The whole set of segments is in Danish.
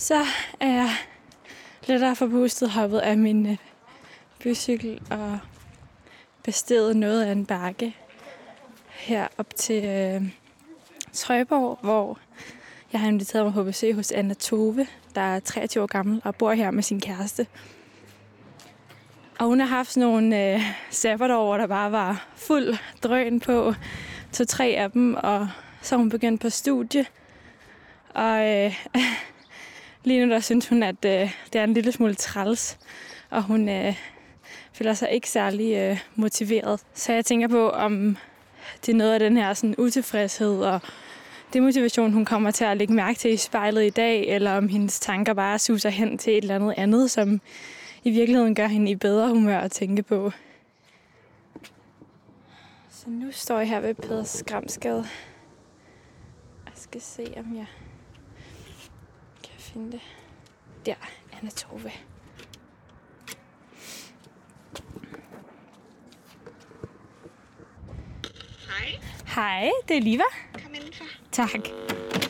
Så er jeg lettere forpustet hoppet af min øh, bycykel og besteget noget af en bakke her op til øh, Trøjborg, hvor jeg har inviteret mig på besøg hos Anna Tove, der er 23 år gammel og bor her med sin kæreste. Og hun har haft sådan nogle øh, sabbatår, hvor der bare var fuld drøn på to-tre af dem, og så hun begyndt på studie. Og øh, lige nu der synes hun, at øh, det er en lille smule træls, og hun øh, føler sig ikke særlig øh, motiveret. Så jeg tænker på, om det er noget af den her sådan, utilfredshed og demotivation, hun kommer til at lægge mærke til i spejlet i dag, eller om hendes tanker bare suser hen til et eller andet andet, som i virkeligheden gør hende i bedre humør at tænke på. Så nu står jeg her ved Peder Skramsgade. Jeg skal se, om jeg finde det. Der, Anna Tove. Hej. Hej, det er Liva. Kom indenfor. Tak.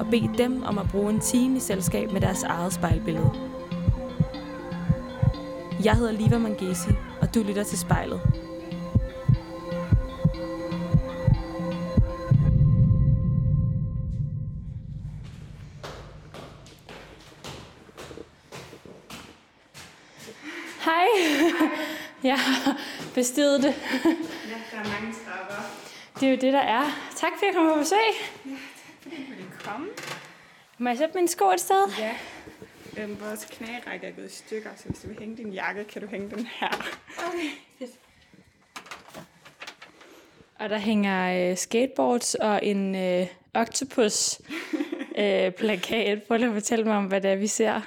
og bede dem om at bruge en time i selskab med deres eget spejlbillede. Jeg hedder Liva Mangesi, og du lytter til spejlet. Hej. Jeg har bestiget det. Ja, der er mange trapper. Det er jo det, der er. Tak for at komme på besøg. Fordi ville komme. Må jeg sætte mine sko et sted? Ja. Øhm, vores knærække er gået i stykker, så hvis du vil hænge din jakke, kan du hænge den her. Okay, fedt. Og der hænger øh, skateboards og en øh, octopus øh, plakat. Prøv lige at fortælle mig om, hvad det er, vi ser.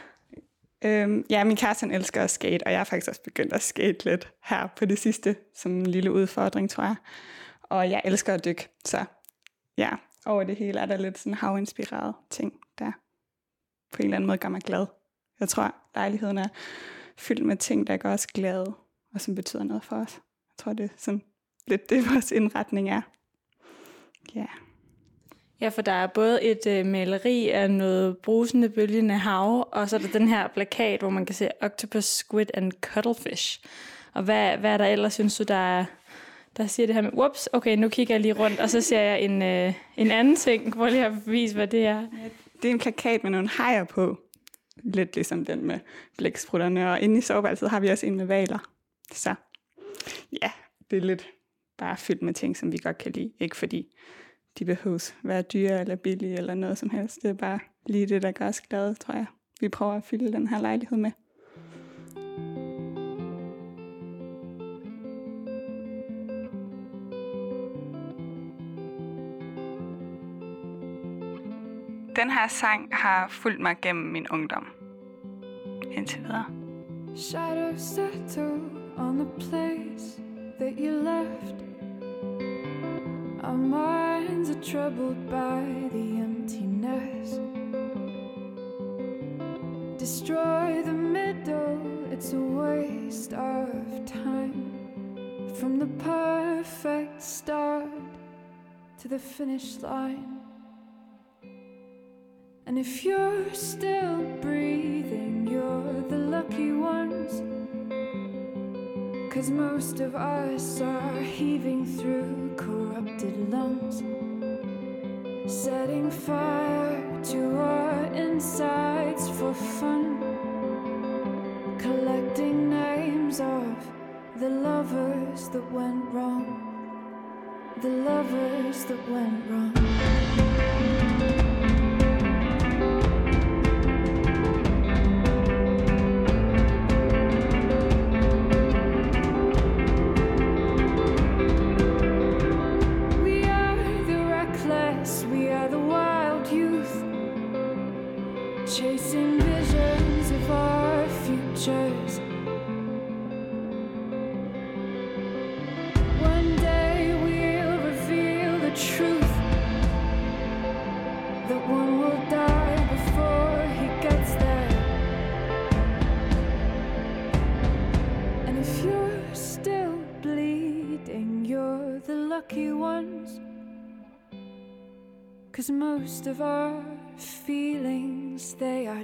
Øhm, ja, min kæreste elsker at skate, og jeg har faktisk også begyndt at skate lidt her på det sidste, som en lille udfordring, tror jeg. Og jeg elsker at dykke, så ja, over det hele er der lidt sådan havinspireret ting, der på en eller anden måde gør mig glad. Jeg tror, lejligheden er fyldt med ting, der gør os glade, og som betyder noget for os. Jeg tror, det er sådan lidt det, vores indretning er. Ja. Ja, for der er både et øh, maleri af noget brusende, bølgende hav, og så er der den her plakat, hvor man kan se octopus, squid and cuttlefish. Og hvad, hvad er der ellers, synes du, der er, der siger det her med, whoops, okay, nu kigger jeg lige rundt, og så ser jeg en, øh, en anden ting. Prøv lige at bevise, hvad det er. Det er en plakat med nogle hajer på. Lidt ligesom den med blæksprutterne. Og inde i soveværelset har vi også en med valer. Så ja, det er lidt bare fyldt med ting, som vi godt kan lide. Ikke fordi de behøves være dyre eller billige eller noget som helst. Det er bare lige det, der gør os glade, tror jeg. Vi prøver at fylde den her lejlighed med. Den her sang har fulgt mig gennem min ungdom. Indtil videre. Shadows settle on the place that you left. Our minds are troubled by the emptiness. Destroy the middle, it's a waste of time. From the perfect start to the finish line. And if you're still breathing, you're the lucky ones. Cause most of us are heaving through corrupted lungs. Setting fire to our insides for fun. Collecting names of the lovers that went wrong. The lovers that went wrong. Most of our feelings, they are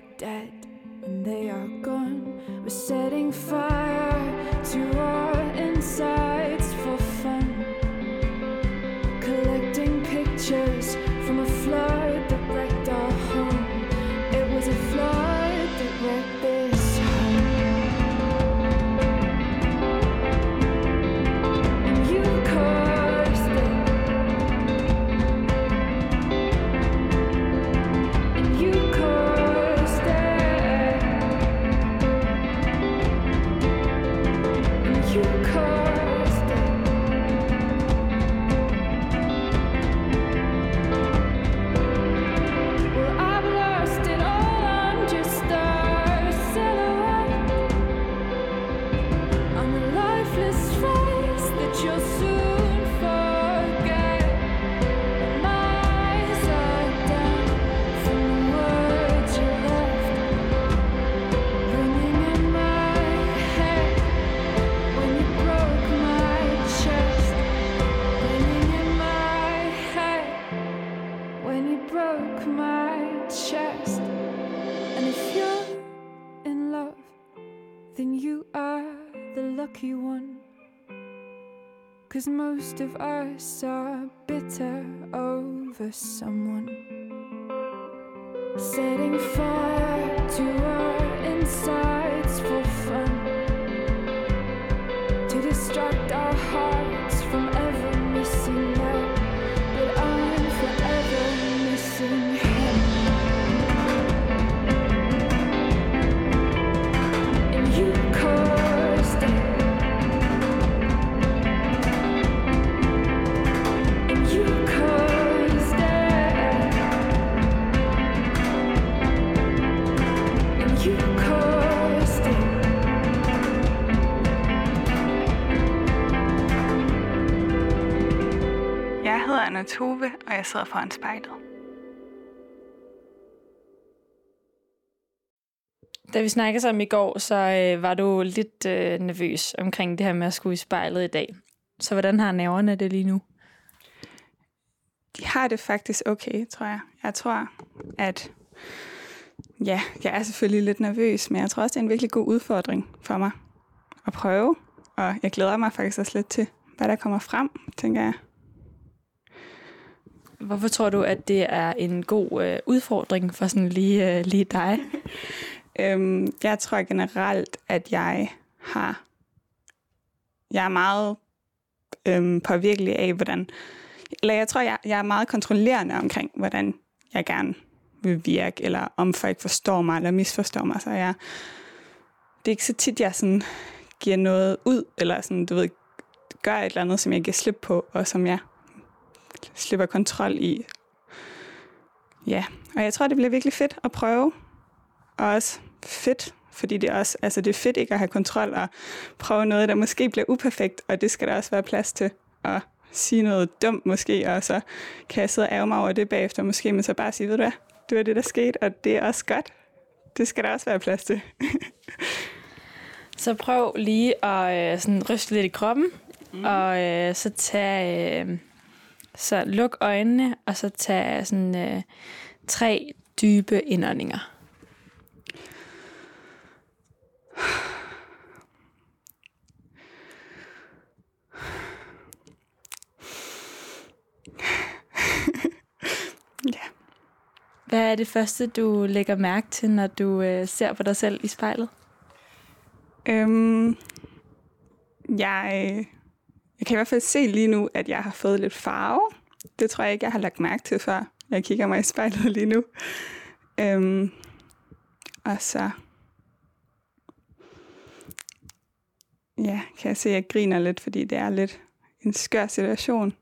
Cause most of us are bitter over someone. Setting fire to our insides for fun. To distract our hearts from hedder Tove, og jeg sidder foran spejlet. Da vi snakkede sammen i går, så øh, var du lidt øh, nervøs omkring det her med at skulle i spejlet i dag. Så hvordan har nerverne det lige nu? De har det faktisk okay, tror jeg. Jeg tror, at ja, jeg er selvfølgelig lidt nervøs, men jeg tror også, det er en virkelig god udfordring for mig at prøve. Og jeg glæder mig faktisk også lidt til, hvad der kommer frem, tænker jeg. Hvorfor tror du, at det er en god øh, udfordring for sådan lige, øh, lige dig? Øhm, jeg tror generelt, at jeg har... Jeg er meget øhm, påvirkelig af, hvordan... Eller jeg tror, jeg, jeg er meget kontrollerende omkring, hvordan jeg gerne vil virke, eller om folk forstår mig, eller misforstår mig. Så jeg, det er ikke så tit, jeg sådan giver noget ud, eller sådan, du ved, gør et eller andet, som jeg giver slip på, og som jeg slipper kontrol i. Ja, og jeg tror, det bliver virkelig fedt at prøve, og også fedt, fordi det er også, altså det er fedt ikke at have kontrol og prøve noget, der måske bliver uperfekt, og det skal der også være plads til at sige noget dumt måske, og så kan jeg sidde og ærge mig over det bagefter måske, men så bare sige, ved du hvad, det var det, der skete, og det er også godt. Det skal der også være plads til. Så prøv lige at øh, sådan ryste lidt i kroppen, mm. og øh, så tag, øh, så luk øjnene, og så tag sådan øh, tre dybe indåndinger. ja. Hvad er det første, du lægger mærke til, når du øh, ser på dig selv i spejlet? Øhm, jeg, jeg kan i hvert fald se lige nu, at jeg har fået lidt farve. Det tror jeg ikke, jeg har lagt mærke til, før jeg kigger mig i spejlet lige nu. Øhm, og så ja, kan jeg se, at jeg griner lidt, fordi det er lidt en skør situation.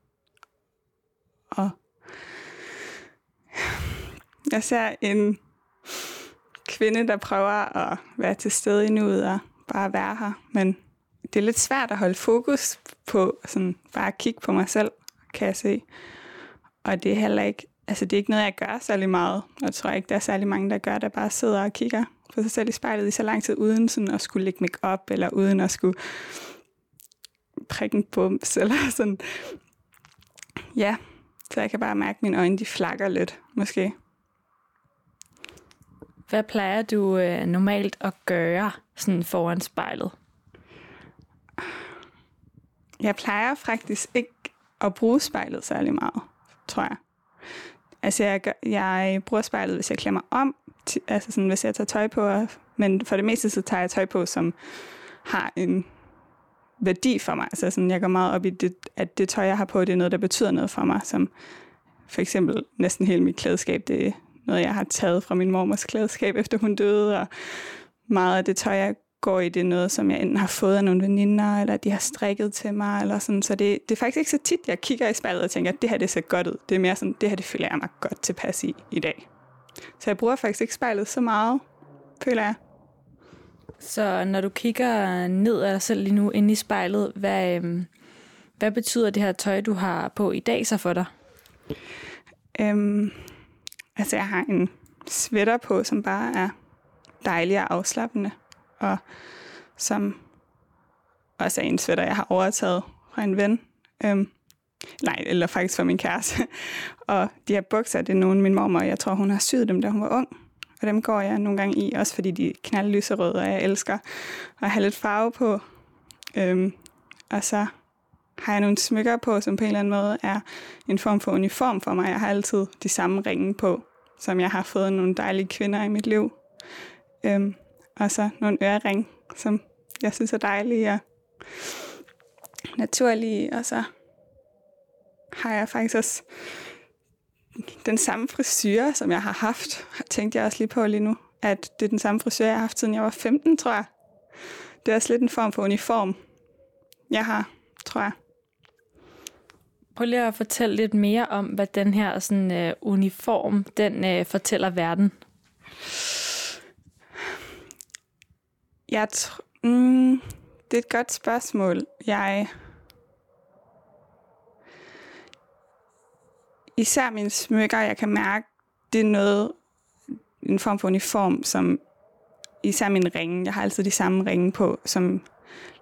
Og jeg ser en kvinde, der prøver at være til stede i nuet og bare være her. Men det er lidt svært at holde fokus på sådan bare at kigge på mig selv, kan jeg se. Og det er heller ikke, altså det er ikke noget, jeg gør særlig meget. Og jeg tror ikke, der er særlig mange, der gør, der bare sidder og kigger på sig selv i spejlet i så lang tid, uden sådan at skulle lægge make op eller uden at skulle prikke en bums, eller sådan. Ja, så jeg kan bare mærke, at mine øjne de flakker lidt, måske. Hvad plejer du øh, normalt at gøre sådan foran spejlet? Jeg plejer faktisk ikke at bruge spejlet særlig meget, tror jeg. Altså, jeg, gør, jeg bruger spejlet, hvis jeg klemmer om, altså sådan, hvis jeg tager tøj på, men for det meste så tager jeg tøj på, som har en værdi for mig. Altså sådan, jeg går meget op i, det, at det tøj, jeg har på, det er noget, der betyder noget for mig, som for eksempel næsten hele mit klædeskab, det er noget, jeg har taget fra min mormors klædeskab, efter hun døde, og meget af det tøj, jeg går i, det noget, som jeg enten har fået af nogle veninder, eller de har strikket til mig, eller sådan. Så det, det er faktisk ikke så tit, jeg kigger i spejlet og tænker, at det her det ser godt ud. Det er mere sådan, det her det føler jeg mig godt tilpas i i dag. Så jeg bruger faktisk ikke spejlet så meget, føler jeg. Så når du kigger ned af dig selv lige nu inde i spejlet, hvad, øhm, hvad betyder det her tøj, du har på i dag så for dig? Øhm, altså jeg har en sweater på, som bare er dejlig og afslappende, og som også er en sweater, jeg har overtaget fra en ven. Øhm, nej, eller faktisk fra min kæreste. og de her bukser, det er nogle min mormor, jeg tror, hun har syet dem, da hun var ung. Og dem går jeg nogle gange i, også fordi de er knaldlyserøde, og jeg elsker at have lidt farve på. Øhm, og så har jeg nogle smykker på, som på en eller anden måde er en form for uniform for mig. Jeg har altid de samme ringe på, som jeg har fået nogle dejlige kvinder i mit liv. Øhm, og så nogle ørering, som jeg synes er dejlige og naturlige. Og så har jeg faktisk også den samme frisyr, som jeg har haft, tænkte jeg også lige på lige nu, at det er den samme frisyr, jeg har haft, siden jeg var 15, tror jeg. Det er også lidt en form for uniform, jeg har, tror jeg. Prøv lige at fortælle lidt mere om, hvad den her sådan, uh, uniform, den uh, fortæller verden. Jeg tr- mm, det er et godt spørgsmål. Jeg især mine smykker, jeg kan mærke, det er noget, en form for uniform, som især min ringe, jeg har altid de samme ringe på, som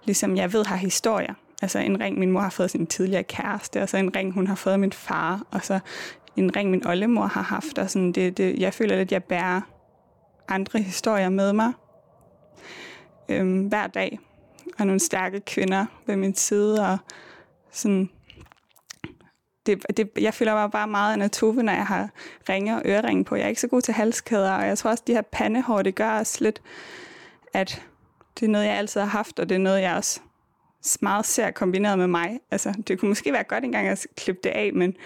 ligesom jeg ved har historier. Altså en ring, min mor har fået af sin tidligere kæreste, og så en ring, hun har fået af min far, og så en ring, min oldemor har haft. Og sådan, det, det, jeg føler lidt, at jeg bærer andre historier med mig øh, hver dag. Og nogle stærke kvinder ved min side, og sådan, det, det, jeg føler mig bare meget anatove, når jeg har ringe og øreringe på. Jeg er ikke så god til halskæder, og jeg tror også, at de her pandehår, det gør også lidt, at det er noget, jeg altid har haft, og det er noget, jeg også meget ser kombineret med mig. Altså, det kunne måske være godt engang at klippe det af, men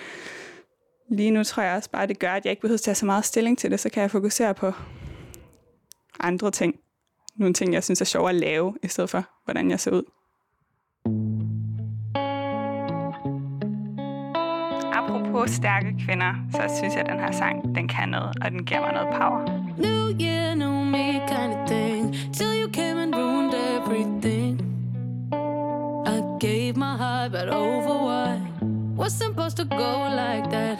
lige nu tror jeg også bare, at det gør, at jeg ikke behøver at tage så meget stilling til det, så kan jeg fokusere på andre ting. Nogle ting, jeg synes er sjovere at lave, i stedet for, hvordan jeg ser ud. Apropos stærke kvinder, så synes jeg, at den her sang, den kan noget, og den giver mig noget power. New year, new me kind of thing. Till you came and ruined everything. I gave my heart, but over what? Was supposed to go like that.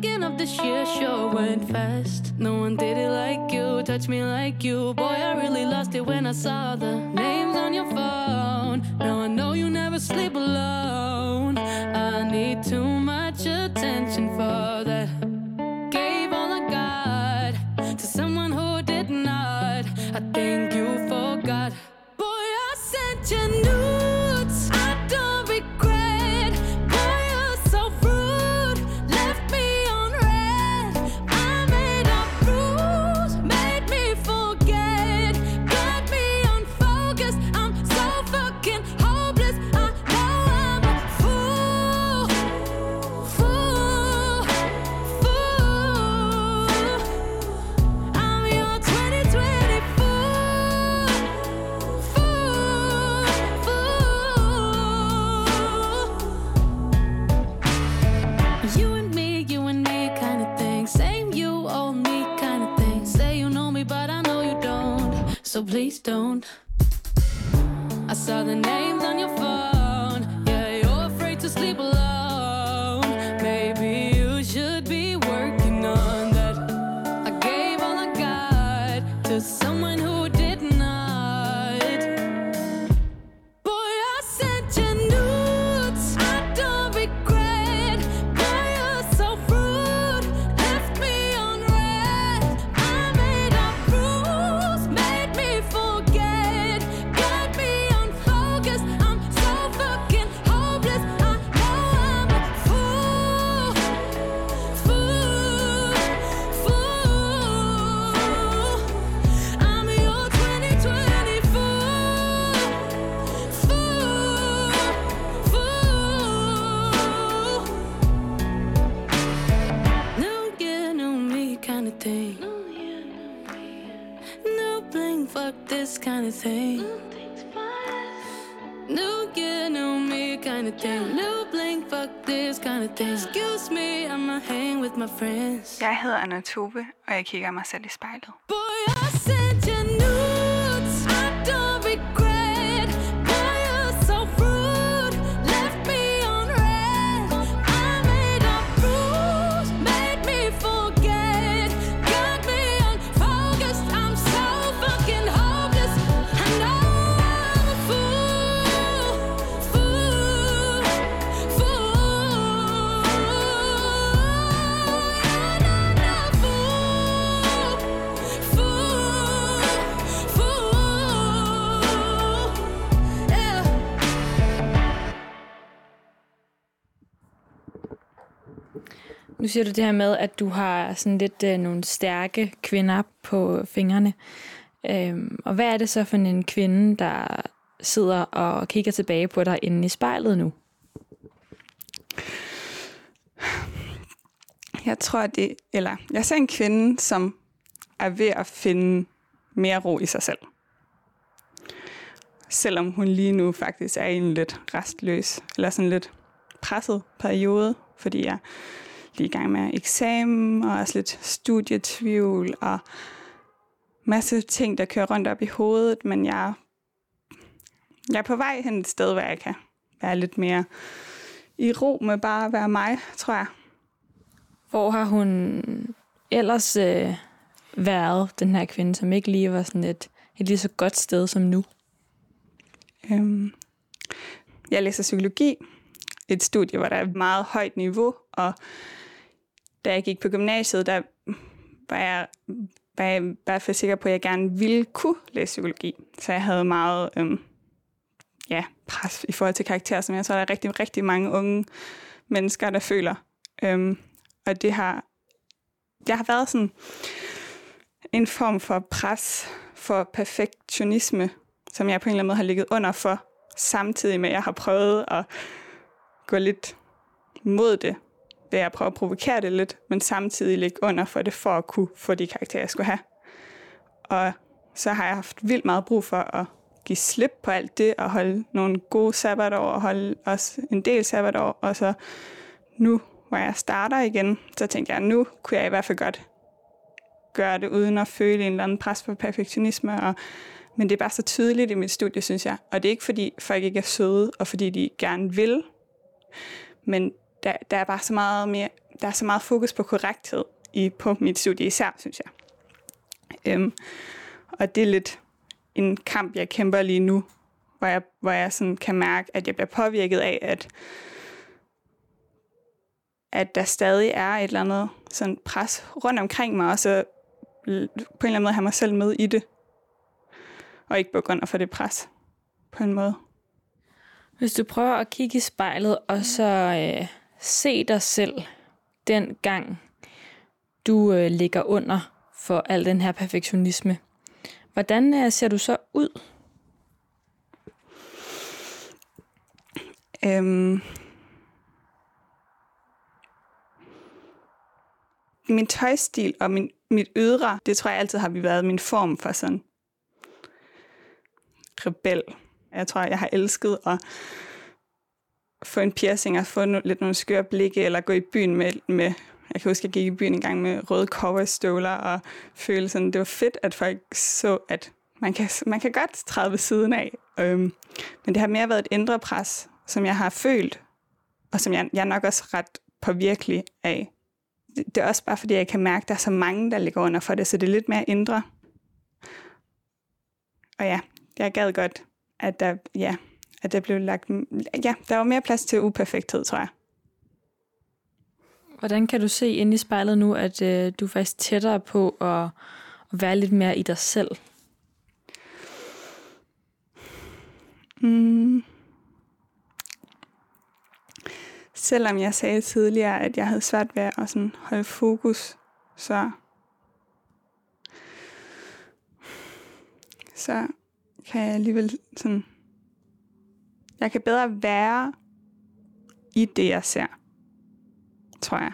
Beginning of this year sure went fast. No one did it like you, touched me like you. Boy, I really lost it when I saw the names on your phone. Now I know you never sleep alone. I need too much attention for that. Please don't. I saw the names on your phone. Yeah, you're afraid to sleep alone. Maybe you should be working on that. I gave all I got to someone who kind of thing. New year, new me kind of thing. New bling, fuck this kind of thing. Excuse me, I'ma hang with my friends. Jeg hedder Anna Tove, og jeg kigger mig selv i spejlet. Boy, I Nu siger du det her med, at du har sådan lidt øh, nogle stærke kvinder på fingrene. Øhm, og hvad er det så for en kvinde, der sidder og kigger tilbage på dig inde i spejlet nu? Jeg tror, det... Eller, jeg ser en kvinde, som er ved at finde mere ro i sig selv. Selvom hun lige nu faktisk er i en lidt restløs, eller sådan lidt presset periode, fordi jeg lige i gang med eksamen, og også lidt studietvivl, og masse ting, der kører rundt op i hovedet, men jeg, jeg er på vej hen et sted, hvor jeg kan være lidt mere i ro med bare at være mig, tror jeg. Hvor har hun ellers øh, været, den her kvinde, som ikke lige var sådan et, et lige så godt sted som nu? Øhm, jeg læser psykologi, et studie, hvor der er et meget højt niveau, og da jeg gik på gymnasiet, der var jeg, var jeg i hvert fald sikker på, at jeg gerne ville kunne læse psykologi. Så jeg havde meget øhm, ja, pres i forhold til karakterer, som jeg tror, der er rigtig, rigtig mange unge mennesker, der føler. Øhm, og det har, det har været sådan en form for pres for perfektionisme, som jeg på en eller anden måde har ligget under for, samtidig med, at jeg har prøvet at gå lidt mod det, ved at prøve at provokere det lidt, men samtidig ligge under for det, for at kunne få de karakterer, jeg skulle have. Og så har jeg haft vildt meget brug for at give slip på alt det, og holde nogle gode sabbatår, og holde også en del sabbatår, og så nu, hvor jeg starter igen, så tænkte jeg, nu kunne jeg i hvert fald godt gøre det, uden at føle en eller anden pres på perfektionisme, og men det er bare så tydeligt i mit studie, synes jeg. Og det er ikke, fordi folk ikke er søde, og fordi de gerne vil. Men der, der er bare så meget mere, der er så meget fokus på korrekthed i, på mit studie især, synes jeg. Øhm, og det er lidt en kamp, jeg kæmper lige nu, hvor jeg, hvor jeg sådan kan mærke, at jeg bliver påvirket af, at, at der stadig er et eller andet sådan pres rundt omkring mig, og så på en eller anden måde have mig selv med i det og ikke bukke under for det pres på en måde. Hvis du prøver at kigge i spejlet, og så øh, se dig selv den gang, du øh, ligger under for al den her perfektionisme, hvordan øh, ser du så ud? Øhm, min tøjstil og min, mit ydre, det tror jeg altid har vi været min form for sådan rebel. Jeg tror, jeg har elsket at få en piercing og få no, lidt nogle skøre blikke, eller gå i byen med, med jeg kan huske, jeg gik i byen en gang med røde cowboystøvler og føle sådan, det var fedt, at folk så, at man kan, man kan godt træde ved siden af. Øhm, men det har mere været et indre pres, som jeg har følt, og som jeg, jeg er nok også ret påvirkelig af. Det, det er også bare fordi, jeg kan mærke, at der er så mange, der ligger under for det, så det er lidt mere indre. Og ja, jeg gad godt, at der, ja, at der blev lagt... Ja, der var mere plads til uperfekthed, tror jeg. Hvordan kan du se ind i spejlet nu, at øh, du er faktisk tættere på at, at være lidt mere i dig selv? Mm. Selvom jeg sagde tidligere, at jeg havde svært ved at sådan holde fokus, så, så kan jeg alligevel sådan... Jeg kan bedre være i det, jeg ser, tror jeg.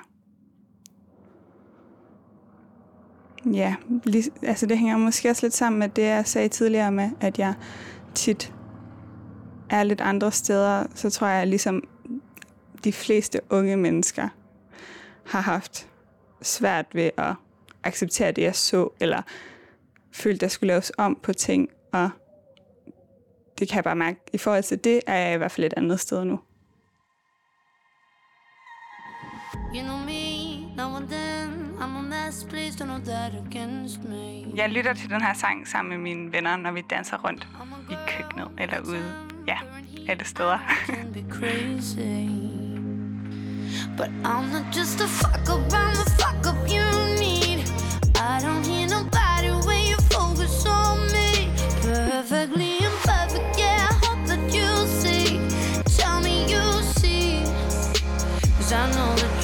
Ja, lige, altså det hænger måske også lidt sammen med det, jeg sagde tidligere med, at jeg tit er lidt andre steder, så tror jeg, ligesom de fleste unge mennesker har haft svært ved at acceptere det, jeg så, eller følte, der skulle laves om på ting, og det kan jeg bare mærke. I forhold til det er jeg i hvert fald et andet sted nu. You know me, now and then I'm a mess, please don't know that against me Jeg lytter til den her sang sammen med mine venner, når vi danser rundt i køkkenet eller ude. Ja, alle steder. But I'm not just a fuck up, I'm the fuck up you need I don't hear nobody when you focus on me Perfectly imperfect, I know that you've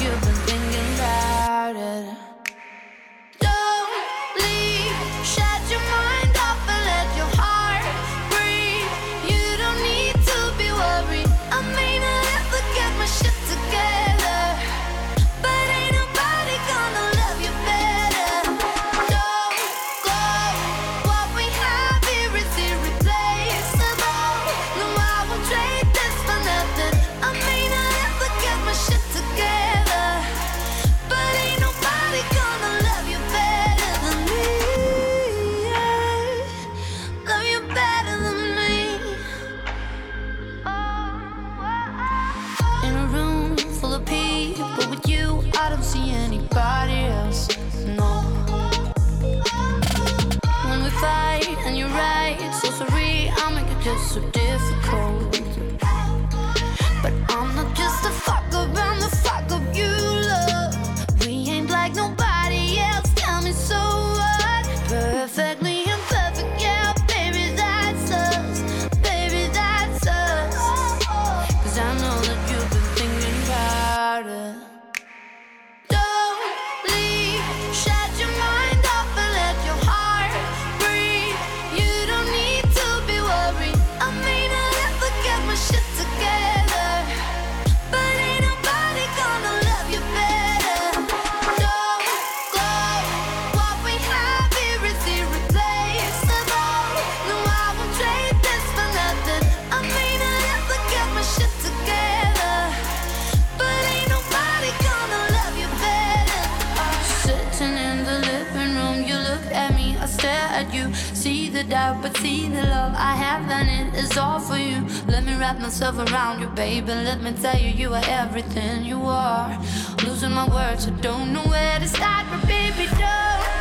all for you. Let me wrap myself around you, baby. Let me tell you, you are everything you are. Losing my words, I don't know where to start, but baby, don't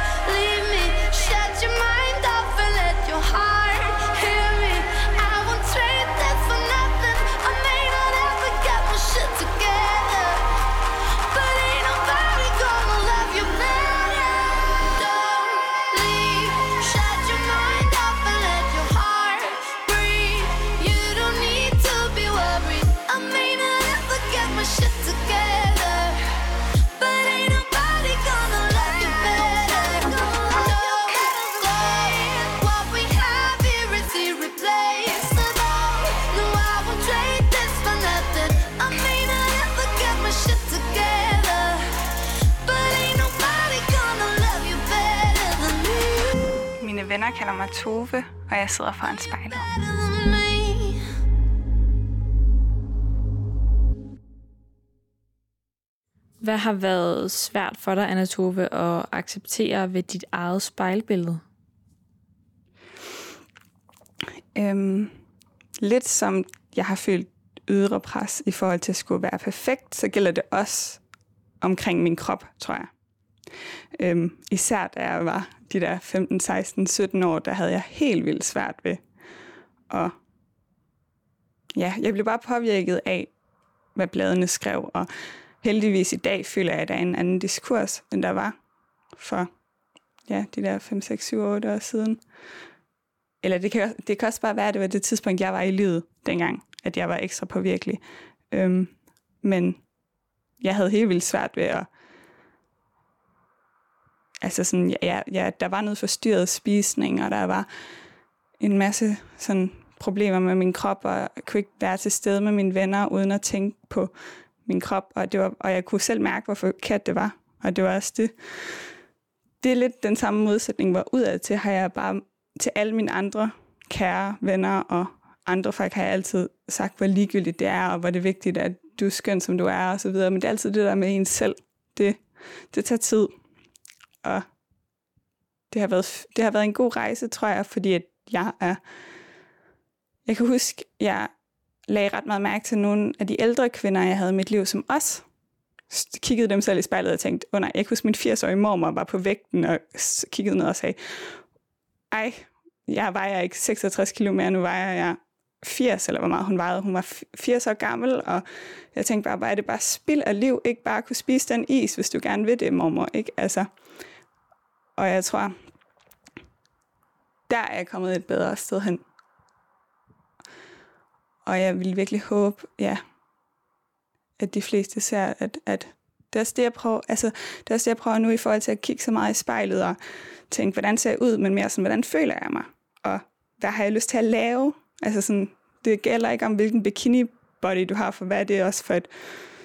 venner kalder mig Tove, og jeg sidder foran spejlet. Hvad har været svært for dig, Anna Tove, at acceptere ved dit eget spejlbillede? Øhm, lidt som jeg har følt ydre pres i forhold til at skulle være perfekt, så gælder det også omkring min krop, tror jeg. Øhm, især da jeg var de der 15, 16, 17 år, der havde jeg helt vildt svært ved Og Ja, jeg blev bare påvirket af, hvad bladene skrev, og heldigvis i dag føler jeg, at der er en anden diskurs, end der var for ja, de der 5, 6, 7, 8 år siden. Eller det kan, det kan også bare være, at det var det tidspunkt, jeg var i livet dengang, at jeg var ekstra påvirkelig. Øhm, men jeg havde helt vildt svært ved at... Altså sådan, ja, ja, der var noget forstyrret spisning, og der var en masse sådan problemer med min krop, og jeg kunne ikke være til stede med mine venner, uden at tænke på min krop, og, det var, og jeg kunne selv mærke, hvor forkert det var. Og det var også det. Det er lidt den samme modsætning, hvor udad til har jeg bare til alle mine andre kære venner og andre folk har jeg altid sagt, hvor ligegyldigt det er, og hvor det er vigtigt, at du er skøn, som du er, og så videre. Men det er altid det der med en selv. Det, det tager tid. Og det har, været, det har været en god rejse, tror jeg, fordi at jeg er... Jeg kan huske, jeg lagde ret meget mærke til nogle af de ældre kvinder, jeg havde i mit liv, som os kiggede dem selv i spejlet og tænkte, åh oh, nej, jeg kan huske, min 80-årige mormor var på vægten og kiggede ned og sagde, ej, jeg vejer ikke 66 kilo mere, nu vejer jeg 80, eller hvor meget hun vejede. Hun var 80 år gammel, og jeg tænkte bare, hvor er det bare spild af liv, ikke bare kunne spise den is, hvis du gerne vil det, mormor, ikke? Altså, og jeg tror, der er jeg kommet et bedre sted hen. Og jeg vil virkelig håbe, ja, at de fleste ser, at, at det er også det, jeg prøver, altså, det er også det, jeg prøver nu i forhold til at kigge så meget i spejlet og tænke, hvordan ser jeg ud, men mere sådan, hvordan føler jeg mig? Og hvad har jeg lyst til at lave? Altså sådan, det gælder ikke om, hvilken bikini body du har, for hvad det er også for et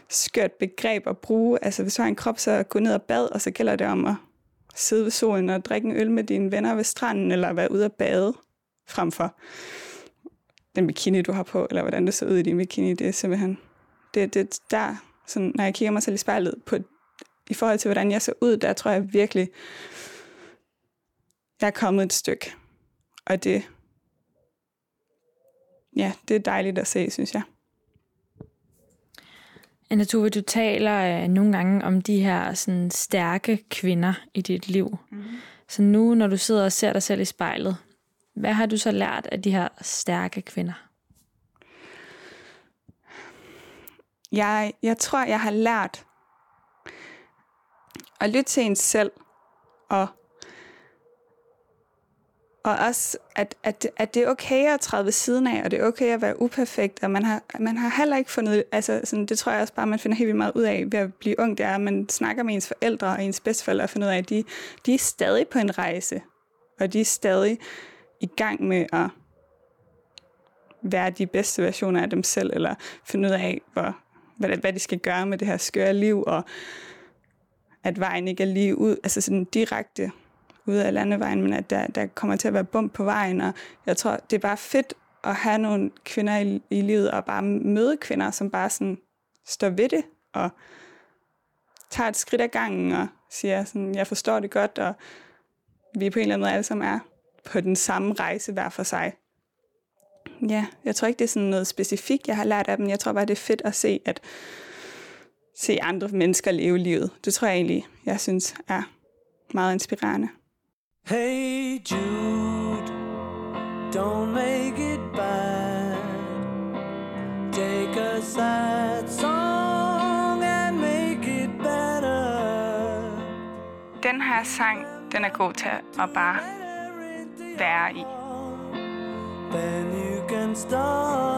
skørt begreb at bruge. Altså hvis du har en krop, så gå ned og bad, og så gælder det om at sidde ved solen og drikke en øl med dine venner ved stranden, eller være ude at bade, frem for den bikini, du har på, eller hvordan det ser ud i din bikini. Det er simpelthen, det, det der, sådan, når jeg kigger mig selv i spejlet, på, i forhold til, hvordan jeg ser ud, der tror jeg virkelig, jeg er kommet et stykke. Og det, ja, det er dejligt at se, synes jeg. Anna Tove, du taler øh, nogle gange om de her sådan, stærke kvinder i dit liv. Mm. Så nu, når du sidder og ser dig selv i spejlet, hvad har du så lært af de her stærke kvinder? Jeg, jeg tror, jeg har lært at lytte til en selv og og også, at, at, at det er okay at træde ved siden af, og det er okay at være uperfekt, og man har, man har heller ikke fundet, altså sådan, det tror jeg også bare, man finder helt vildt meget ud af ved at blive ung, det er, at man snakker med ens forældre og ens bedsteforældre og finder ud af, at de, de er stadig på en rejse, og de er stadig i gang med at være de bedste versioner af dem selv, eller finde ud af, hvor, hvad, hvad de skal gøre med det her skøre liv, og at vejen ikke er lige ud, altså sådan direkte ude af landevejen, men at der, der kommer til at være bump på vejen, og jeg tror, det er bare fedt at have nogle kvinder i, i livet, og bare møde kvinder, som bare sådan står ved det, og tager et skridt ad gangen, og siger sådan, jeg forstår det godt, og vi på en eller anden måde alle sammen er på den samme rejse hver for sig. Ja, jeg tror ikke, det er sådan noget specifikt, jeg har lært af dem. Jeg tror bare, det er fedt at se, at se andre mennesker leve livet. Det tror jeg egentlig, jeg synes er meget inspirerende. Hey Jude, don't make it bad. Take a sad song and make it better. Den her sang, den er god til at bare være i. Then you can start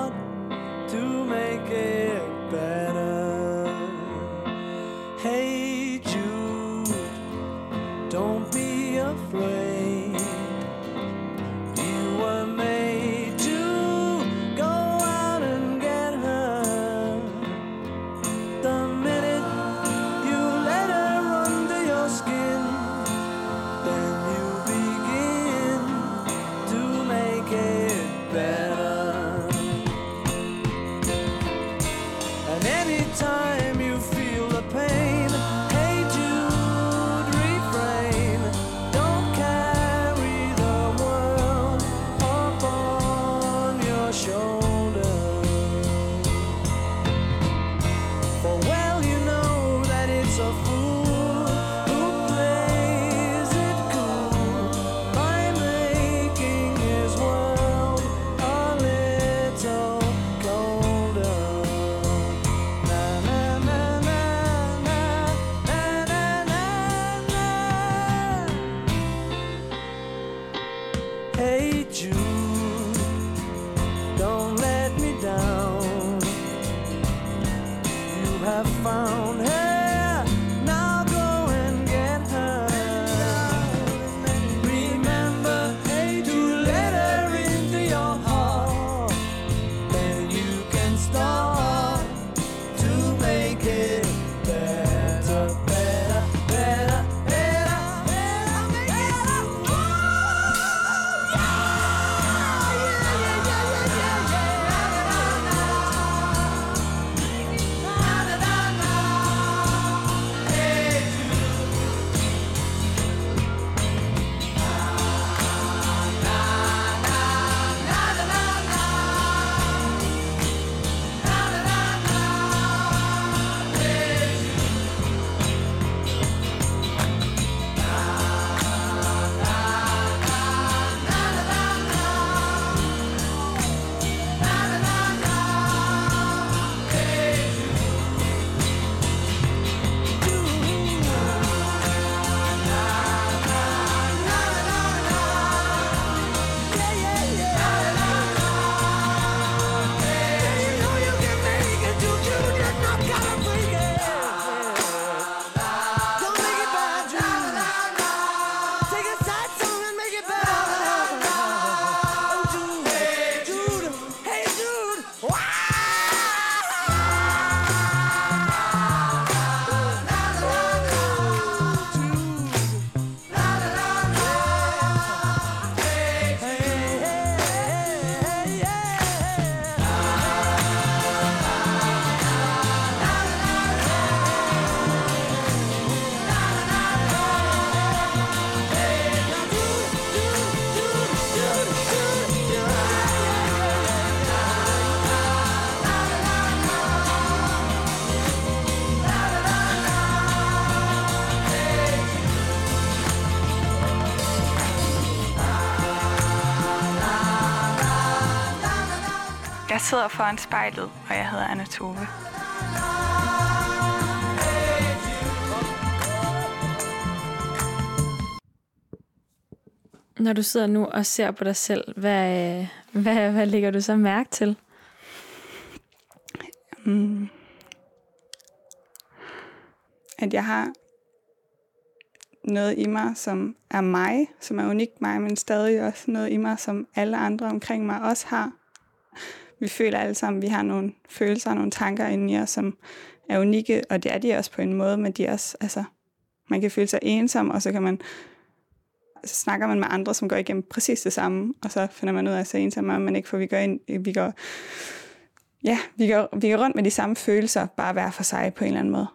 sidder foran spejlet, og jeg hedder Anna Tove. Når du sidder nu og ser på dig selv, hvad, hvad, hvad lægger du så mærke til? Mm. At jeg har noget i mig, som er mig, som er unikt mig, men stadig også noget i mig, som alle andre omkring mig også har. Vi føler alle sammen, at vi har nogle følelser og nogle tanker inde i os, som er unikke, og det er de også på en måde, men de er også, altså, man kan føle sig ensom, og så kan man så snakker man med andre, som går igennem præcis det samme, og så finder man ud af, at så ensom er man ikke, for vi går ind, vi går, ja, vi går, vi går rundt med de samme følelser, bare hver for sig på en eller anden måde.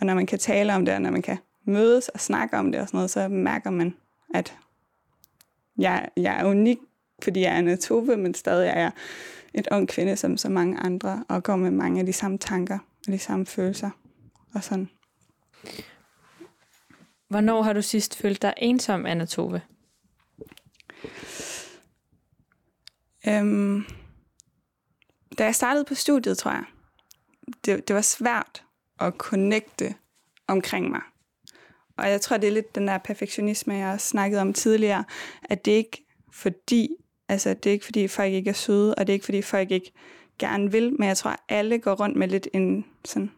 Og når man kan tale om det, og når man kan mødes og snakke om det og sådan noget, så mærker man, at jeg, jeg er unik, fordi jeg er en atope, men stadig er jeg et ung kvinde, som så mange andre, og går med mange af de samme tanker og de samme følelser og sådan. Hvornår har du sidst følt dig ensom, Anna Tove? Øhm, da jeg startede på studiet, tror jeg, det, det var svært at connecte omkring mig. Og jeg tror, det er lidt den der perfektionisme, jeg har snakket om tidligere, at det ikke fordi, altså det er ikke fordi folk ikke er søde, og det er ikke fordi folk ikke gerne vil, men jeg tror, at alle går rundt med lidt en sådan,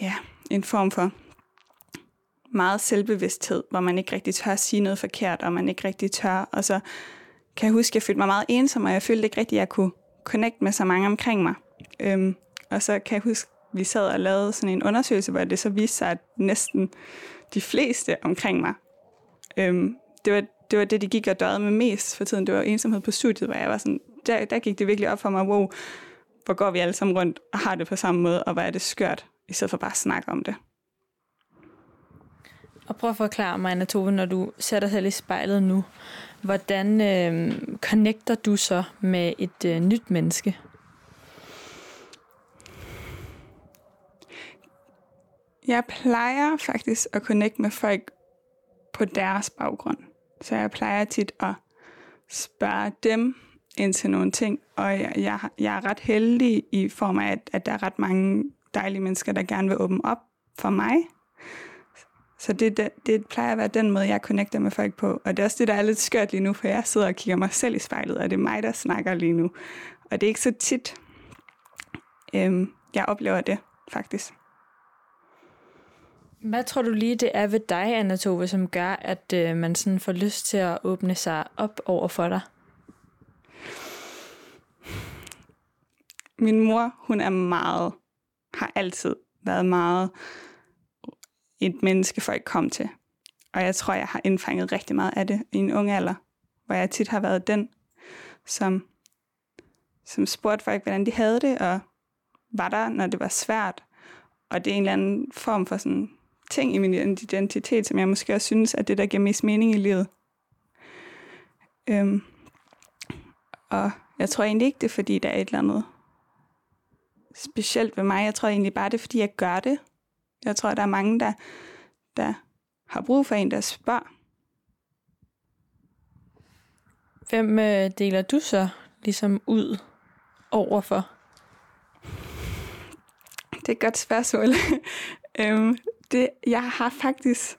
ja, en form for meget selvbevidsthed, hvor man ikke rigtig tør at sige noget forkert, og man ikke rigtig tør, og så kan jeg huske, at jeg følte mig meget ensom, og jeg følte ikke rigtig, at jeg kunne connect med så mange omkring mig. Øhm, og så kan jeg huske, at vi sad og lavede sådan en undersøgelse, hvor det så viste sig, at næsten de fleste omkring mig, øhm, det, var, det var det, de gik og døde med mest for tiden. Det var ensomhed på studiet, hvor jeg var sådan, der, der gik det virkelig op for mig, wow, hvor går vi alle sammen rundt og har det på samme måde, og hvor er det skørt, i stedet for bare at snakke om det. Og prøv at forklare mig, Anna Tove, når du ser dig selv i spejlet nu, hvordan øh, connecter du så med et øh, nyt menneske? Jeg plejer faktisk at connecte med folk på deres baggrund. Så jeg plejer tit at spørge dem ind til nogle ting, og jeg, jeg, jeg er ret heldig i form af, at, at der er ret mange dejlige mennesker, der gerne vil åbne op for mig. Så det, det, det plejer at være den måde, jeg connecter med folk på. Og det er også det, der er lidt skørt lige nu, for jeg sidder og kigger mig selv i spejlet, og det er mig, der snakker lige nu. Og det er ikke så tit, øhm, jeg oplever det, faktisk. Hvad tror du lige, det er ved dig, Anna Tove, som gør, at øh, man sådan får lyst til at åbne sig op over for dig? Min mor, hun er meget, har altid været meget et menneske, folk kom til. Og jeg tror, jeg har indfanget rigtig meget af det i en ung alder, hvor jeg tit har været den, som, som spurgte folk, hvordan de havde det, og var der, når det var svært. Og det er en eller anden form for sådan ting i min identitet, som jeg måske også synes, at det, der giver mest mening i livet. Øhm, og jeg tror egentlig ikke, det er, fordi der er et eller andet specielt ved mig. Jeg tror egentlig bare, det er, fordi jeg gør det. Jeg tror, der er mange, der, der har brug for en, der spørger. Hvem øh, deler du så ligesom ud overfor? Det er et godt spørgsmål. øhm, det, jeg har faktisk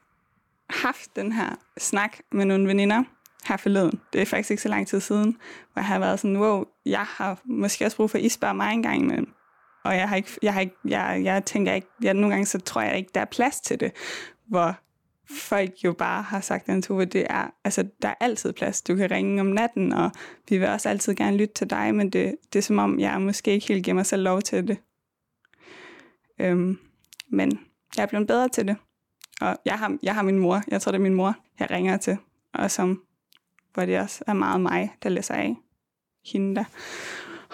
haft den her snak med nogle veninder her forleden. Det er faktisk ikke så lang tid siden, hvor jeg har været sådan, wow, jeg har måske også brug for, at I spørger mig en gang imellem. Og jeg har ikke, jeg har ikke, jeg, jeg tænker ikke, jeg, nogle gange så tror jeg ikke, der er plads til det, hvor folk jo bare har sagt, at det er, altså der er altid plads. Du kan ringe om natten, og vi vil også altid gerne lytte til dig, men det, det er som om, jeg måske ikke helt giver mig selv lov til det. Øhm, men jeg er blevet bedre til det. Og jeg har, jeg har min mor, jeg tror det er min mor, jeg ringer til, og som, hvor det også er meget mig, der læser af. Hende, der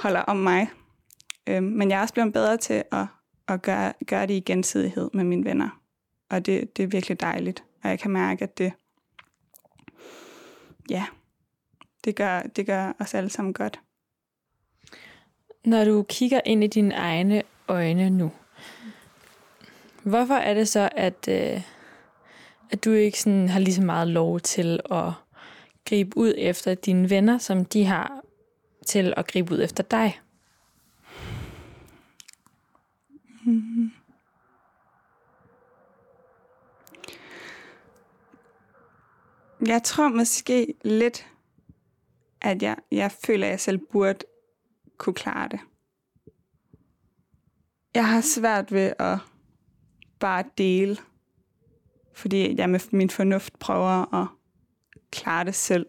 holder om mig. Øhm, men jeg er også blevet bedre til at, at gøre, gøre det i gensidighed med mine venner. Og det, det er virkelig dejligt. Og jeg kan mærke, at det, ja, det gør, det gør os alle sammen godt. Når du kigger ind i dine egne øjne nu, hvorfor er det så, at, øh, at du ikke sådan har lige så meget lov til at gribe ud efter dine venner, som de har til at gribe ud efter dig? Mm. Jeg tror måske lidt, at jeg, jeg føler, at jeg selv burde kunne klare det. Jeg har svært ved at bare dele, fordi jeg med min fornuft prøver at klare det selv.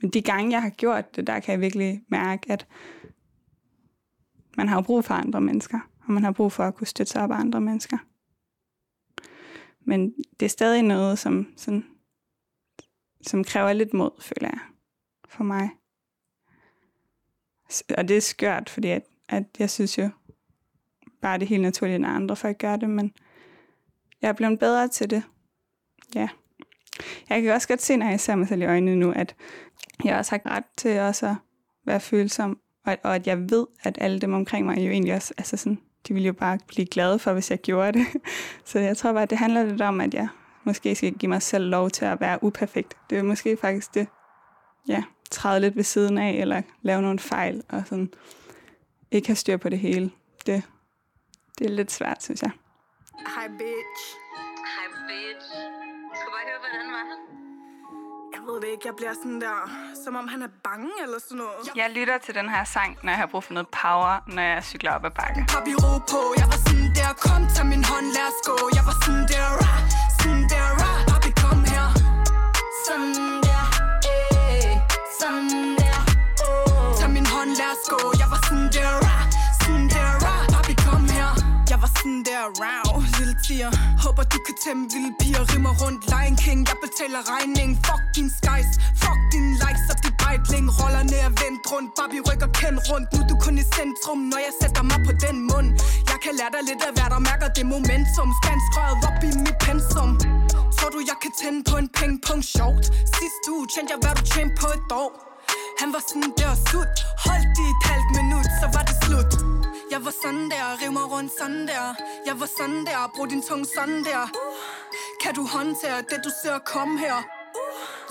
Men de gange, jeg har gjort det, der kan jeg virkelig mærke, at man har brug for andre mennesker, og man har brug for at kunne støtte sig op af andre mennesker. Men det er stadig noget, som, sådan, som kræver lidt mod, føler jeg, for mig. Og det er skørt, fordi at, at jeg synes jo, bare det helt naturligt, at andre folk gør det, men jeg er blevet bedre til det. Ja. Jeg kan også godt se, når jeg ser mig selv i øjnene nu, at jeg også har ret til også at være følsom, og, og at jeg ved, at alle dem omkring mig jo egentlig også, altså sådan, de ville jo bare blive glade for, hvis jeg gjorde det. Så jeg tror bare, at det handler lidt om, at jeg måske skal give mig selv lov til at være uperfekt. Det er måske faktisk det, ja, træde lidt ved siden af, eller lave nogle fejl, og sådan ikke have styr på det hele. Det, det er lidt svært, synes jeg. Hej bitch. Hej bitch. Skal bare høre, hvordan var han? Jeg ved det ikke, jeg bliver sådan der, som om han er bange eller sådan noget. Jeg lytter til den her sang, når jeg har brug for noget power, når jeg cykler op ad bakke. Papi ro på, jeg var sådan der, kom, tag min hånd, lad os gå. Jeg var sådan der, rah, sådan der, rah, papi kom her. Sådan der, eh, sådan der, oh. Tag min hånd, lad os gå. Jeg var sådan der, rah, Der, round, lille tiger. Håber du kan tæmme vilde piger. Rimmer rundt, Lion King. Jeg betaler regning Fuck din skies. Fuck din likes og dit bejtling. Roller ned og vendt rundt. Barbie rykker kendt rundt. Nu er du kun i centrum Når jeg sætter mig på den mund. Jeg kan lære dig lidt af hvad der mærker det momentum. Spanskrøjet op i mit pensum. Tror du jeg kan tænde på en pingpong? Sjovt. Sidste uge tjente jeg hvad du tjente på et år. Han var sådan der sut. Holdt i et halvt minut, så var det slut. Jeg var sådan der, riv mig rundt sådan der. Jeg var sådan der, brug din tunge sådan der. Kan du håndtere det du ser komme her?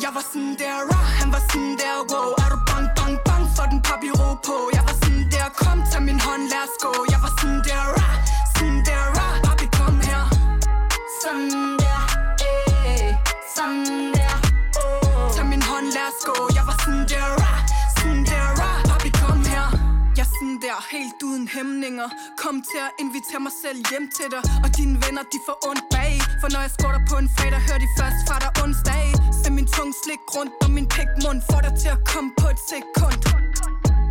Jeg var sådan der, rah, han var sådan der, wow. Er du bang, bang, bang for den papi ro på. Jeg var sådan der, kom, tag min hånd, lad os gå. Jeg var sådan der, rah, sådan der, rah Papi kom her. Sådan helt uden hæmninger. Kom til at invitere mig selv hjem til dig. Og dine venner, de får ondt bag. For når jeg skrutter på en fredag, hører de først fra dig onsdag. Se min tung slik rundt om min pikmund Får dig til at komme på et sekund.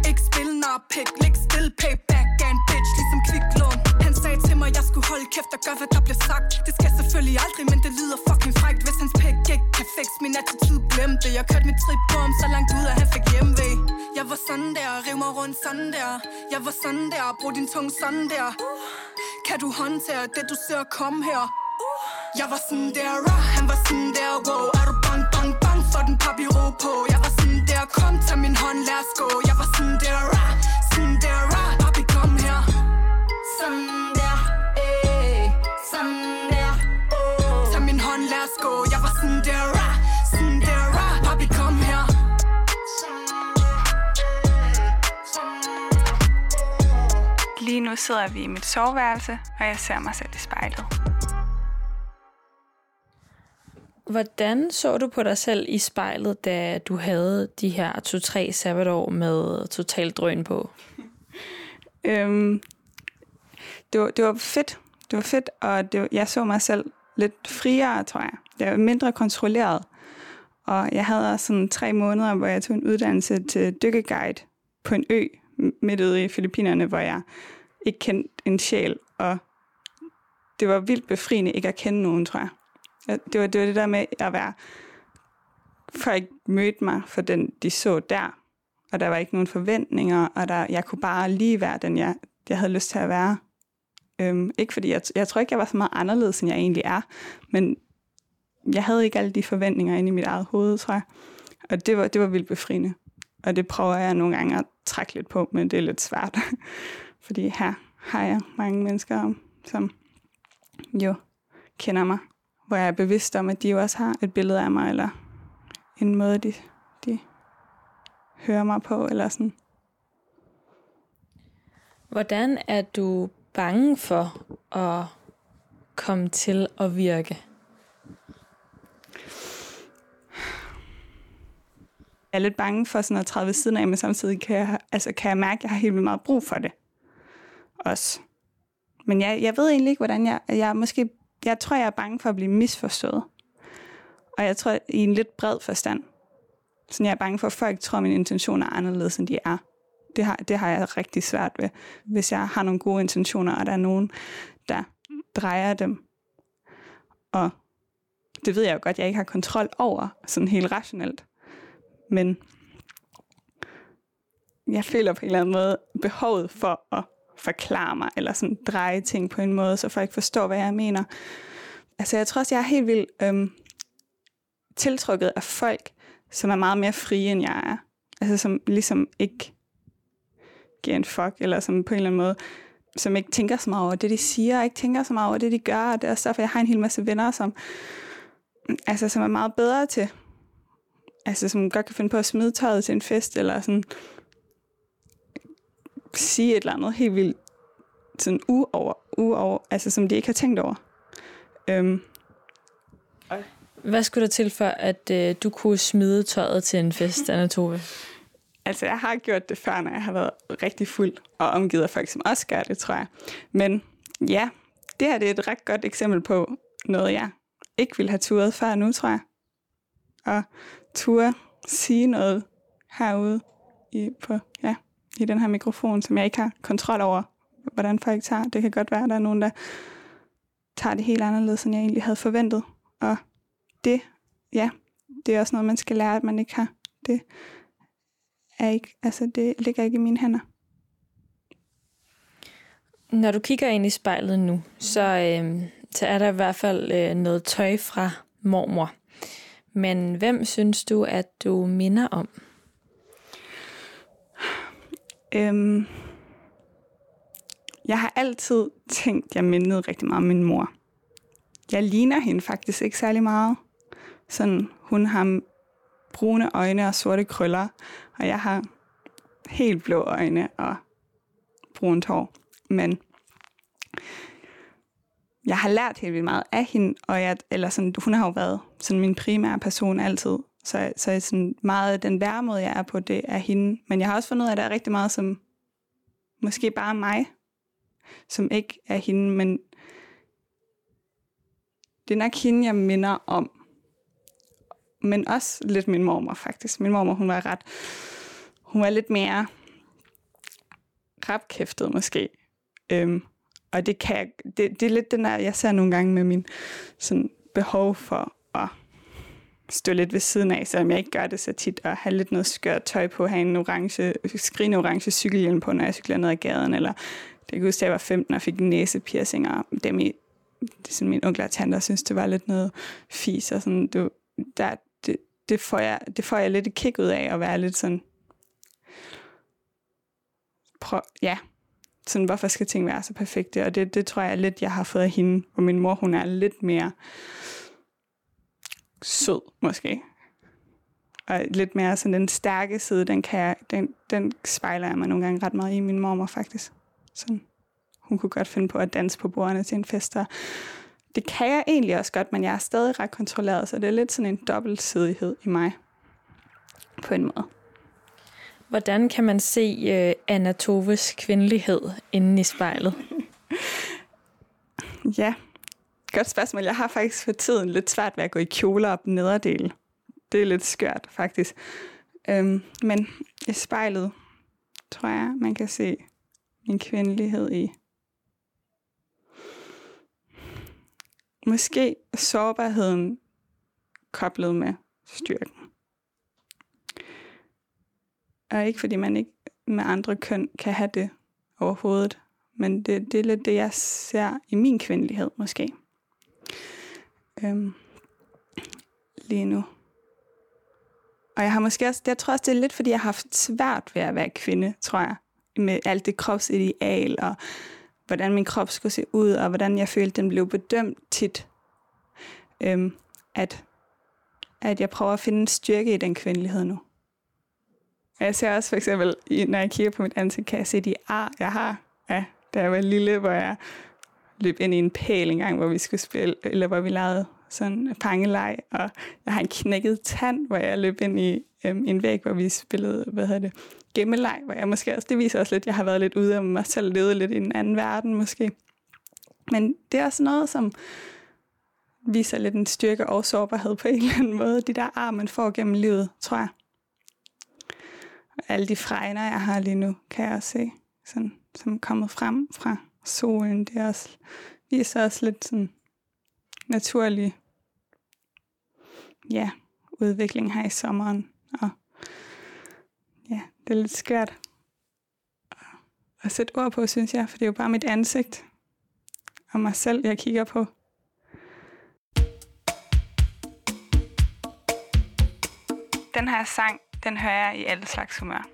Ikke spil nar pæk, læg still payback and en bitch. Ligesom kviklån at jeg skulle holde kæft og gøre hvad der bliver sagt. Det skal selvfølgelig aldrig, men det lyder fucking frækt Hvis hans pæk ikke kan fix min attitude, glem det Jeg kørte mit trip på ham så langt ud, at han fik hjemvej Jeg var sådan der, riv mig rundt sådan der. Jeg var sådan der, brug din tunge sådan der. Kan du håndtere det du ser komme her? Jeg var sådan der, rah, han var sådan der, wow. Er du bang, bang, bang for den papi ro på. Jeg var sådan der, kom, tag min hånd, lad os gå. Jeg var sådan der, rah, sådan der, rah Papi kom her. Sådan nu sidder vi i mit soveværelse, og jeg ser mig selv i spejlet. Hvordan så du på dig selv i spejlet, da du havde de her to-tre sabbatår med totalt drøn på? Øhm, det, var, det var fedt. Det var fedt, og det, var- jeg så mig selv lidt friere, tror jeg. Jeg var mindre kontrolleret. Og jeg havde også sådan tre måneder, hvor jeg tog en uddannelse til dykkeguide på en ø midt ude i Filippinerne, hvor jeg ikke kendte en sjæl. Og det var vildt befriende ikke at kende nogen, tror jeg. Det var det, var det der med at være... Folk mødte mig for den, de så der. Og der var ikke nogen forventninger, og der, jeg kunne bare lige være den, jeg, jeg havde lyst til at være. Øhm, ikke fordi, jeg, jeg tror ikke, jeg var så meget anderledes, end jeg egentlig er, men jeg havde ikke alle de forventninger inde i mit eget hoved, tror jeg. Og det var, det var vildt befriende. Og det prøver jeg nogle gange at trække lidt på, men det er lidt svært. fordi her har jeg mange mennesker, som jo kender mig, hvor jeg er bevidst om, at de jo også har et billede af mig, eller en måde, de, de høre mig på, eller sådan. Hvordan er du bange for at komme til at virke? Jeg er lidt bange for sådan at træde ved siden af, men samtidig kan jeg, altså kan jeg mærke, at jeg har helt vildt meget brug for det. Også. Men jeg, jeg ved egentlig ikke, hvordan jeg... Jeg, måske, jeg tror, jeg er bange for at blive misforstået. Og jeg tror, i en lidt bred forstand. Så jeg er bange for, at folk tror, at mine intentioner er anderledes, end de er. Det har, det har jeg rigtig svært ved. Hvis jeg har nogle gode intentioner, og der er nogen, der drejer dem. Og det ved jeg jo godt, jeg ikke har kontrol over, sådan helt rationelt. Men jeg føler på en eller anden måde behovet for at forklare mig, eller sådan dreje ting på en måde, så folk forstår, hvad jeg mener. Altså jeg tror også, jeg er helt vildt øhm, tiltrukket af folk, som er meget mere frie, end jeg er. Altså som ligesom ikke giver en fuck, eller som på en eller anden måde, som ikke tænker så meget over det, de siger, og ikke tænker så meget over det, de gør, og det er også derfor, jeg har en hel masse venner, som, altså, som er meget bedre til, altså som godt kan finde på at smide tøjet til en fest, eller sådan sige et eller andet helt vildt sådan uover, uover, altså som de ikke har tænkt over. Øhm, Hvad skulle der til for, at øh, du kunne smide tøjet til en fest, Anna Tove? Altså, jeg har gjort det før, når jeg har været rigtig fuld og omgivet af folk, som også gør det, tror jeg. Men ja, det her det er et ret godt eksempel på noget, jeg ikke ville have turet før nu, tror jeg. Og ture sige noget herude i, på, ja, i den her mikrofon, som jeg ikke har kontrol over, hvordan folk tager. Det kan godt være, at der er nogen, der tager det helt anderledes, end jeg egentlig havde forventet. Og det, ja, det er også noget, man skal lære, at man ikke har. Det er ikke, altså det ligger ikke i mine hænder. Når du kigger ind i spejlet nu, så, øh, så er der i hvert fald øh, noget tøj fra mormor. Men hvem synes du, at du minder om? Øhm, jeg har altid tænkt, at jeg mindede rigtig meget om min mor. Jeg ligner hende faktisk ikke særlig meget. Sådan, hun har brune øjne og sorte krøller, og jeg har helt blå øjne og brunt hår. Men jeg har lært helt vildt meget af hende, og jeg, eller sådan, hun har jo været sådan min primære person altid. Så, så sådan meget den værmod, jeg er på, det er hende. Men jeg har også fundet ud af, at der er rigtig meget, som måske bare mig, som ikke er hende, men det er nok hende, jeg minder om. Men også lidt min mormor, faktisk. Min mormor, hun var ret... Hun var lidt mere rapkæftet, måske. Øhm, og det, kan jeg, det, det er lidt den der, jeg ser nogle gange med min sådan, behov for stå lidt ved siden af, selvom jeg ikke gør det så tit, og have lidt noget skørt tøj på, have en orange, skrigende orange cykelhjelm på, når jeg cykler ned ad gaden, eller det kan huske, at jeg var 15 og fik næsepiercinger, dem i, det er sådan min onkel og tante, synes, det var lidt noget fis, og sådan, du, der, det, det, får jeg, det får jeg lidt et kick ud af, at være lidt sådan, prøv, ja, sådan, hvorfor skal ting være så perfekte? Og det, det tror jeg lidt, jeg har fået af hende. Og min mor, hun er lidt mere sød, måske. Og lidt mere sådan den stærke side, den, kan jeg, den, den spejler jeg mig nogle gange ret meget i min mormor, faktisk. Sådan. Hun kunne godt finde på at danse på bordene til en fest. Og det kan jeg egentlig også godt, men jeg er stadig ret kontrolleret, så det er lidt sådan en dobbeltsidighed i mig. På en måde. Hvordan kan man se uh, Anna Toves kvindelighed inde i spejlet? ja, godt spørgsmål. Jeg har faktisk for tiden lidt svært ved at gå i kjoler op nederdel. Det er lidt skørt, faktisk. Øhm, men i spejlet tror jeg, man kan se min kvindelighed i. Måske sårbarheden koblet med styrken. Og ikke fordi man ikke med andre køn kan have det overhovedet. Men det, det er lidt det, jeg ser i min kvindelighed måske. Øhm, lige nu. Og jeg har måske også, jeg tror også, det er lidt, fordi jeg har haft svært ved at være kvinde, tror jeg. Med alt det kropsideal, og hvordan min krop skulle se ud, og hvordan jeg følte, den blev bedømt tit. Øhm, at, at jeg prøver at finde en styrke i den kvindelighed nu. Og jeg ser også for eksempel, når jeg kigger på mit ansigt, kan jeg se de ar, jeg har, ja, da jeg var lille, hvor jeg løb ind i en pæl engang, hvor vi skulle spille, eller hvor vi lavede sådan en pangeleg, og jeg har en knækket tand, hvor jeg løb ind i øhm, en væg, hvor vi spillede, hvad hedder det, gemmeleg, hvor jeg måske også, det viser også lidt, at jeg har været lidt ude af mig selv, levet lidt i en anden verden måske. Men det er også noget, som viser lidt en styrke og sårbarhed på en eller anden måde. De der ar, man får gennem livet, tror jeg. Og alle de fregner, jeg har lige nu, kan jeg også se, sådan, som er kommet frem fra solen. Det er også, viser også lidt sådan naturlig ja, udvikling her i sommeren. Og ja, det er lidt skørt at- at sætte ord på, synes jeg, for det er jo bare mit ansigt og mig selv, jeg kigger på. Den her sang, den hører jeg i alle slags humør.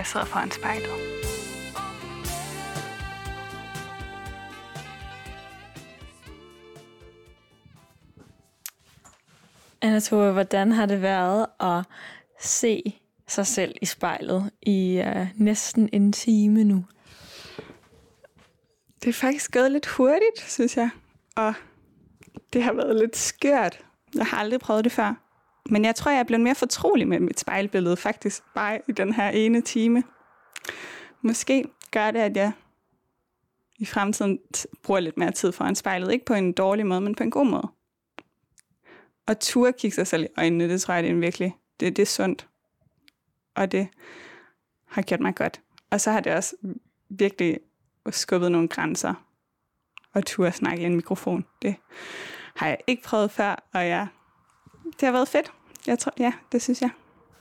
Jeg sidder foran spejlet. Anna Tove, hvordan har det været at se sig selv i spejlet i uh, næsten en time nu? Det er faktisk gået lidt hurtigt, synes jeg. Og det har været lidt skørt. Jeg har aldrig prøvet det før. Men jeg tror, jeg er blevet mere fortrolig med mit spejlbillede, faktisk bare i den her ene time. Måske gør det, at jeg i fremtiden bruger lidt mere tid foran spejlet. Ikke på en dårlig måde, men på en god måde. Og turde kigge sig selv i øjnene, det tror jeg, det er virkelig, det, det er sundt. Og det har gjort mig godt. Og så har det også virkelig skubbet nogle grænser og turde snakke i en mikrofon. Det har jeg ikke prøvet før, og jeg, det har været fedt. Jeg tror, ja, det synes jeg.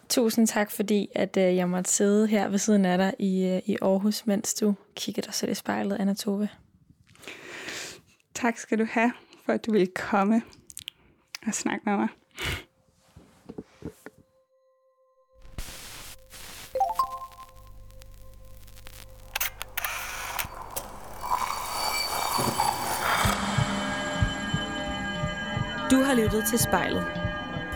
Tusind tak, fordi at, øh, jeg måtte sidde her ved siden af dig i, øh, i Aarhus, mens du kigger dig selv i spejlet, Anna Tove. Tak skal du have, for at du ville komme og snakke med mig. Du har lyttet til Spejlet.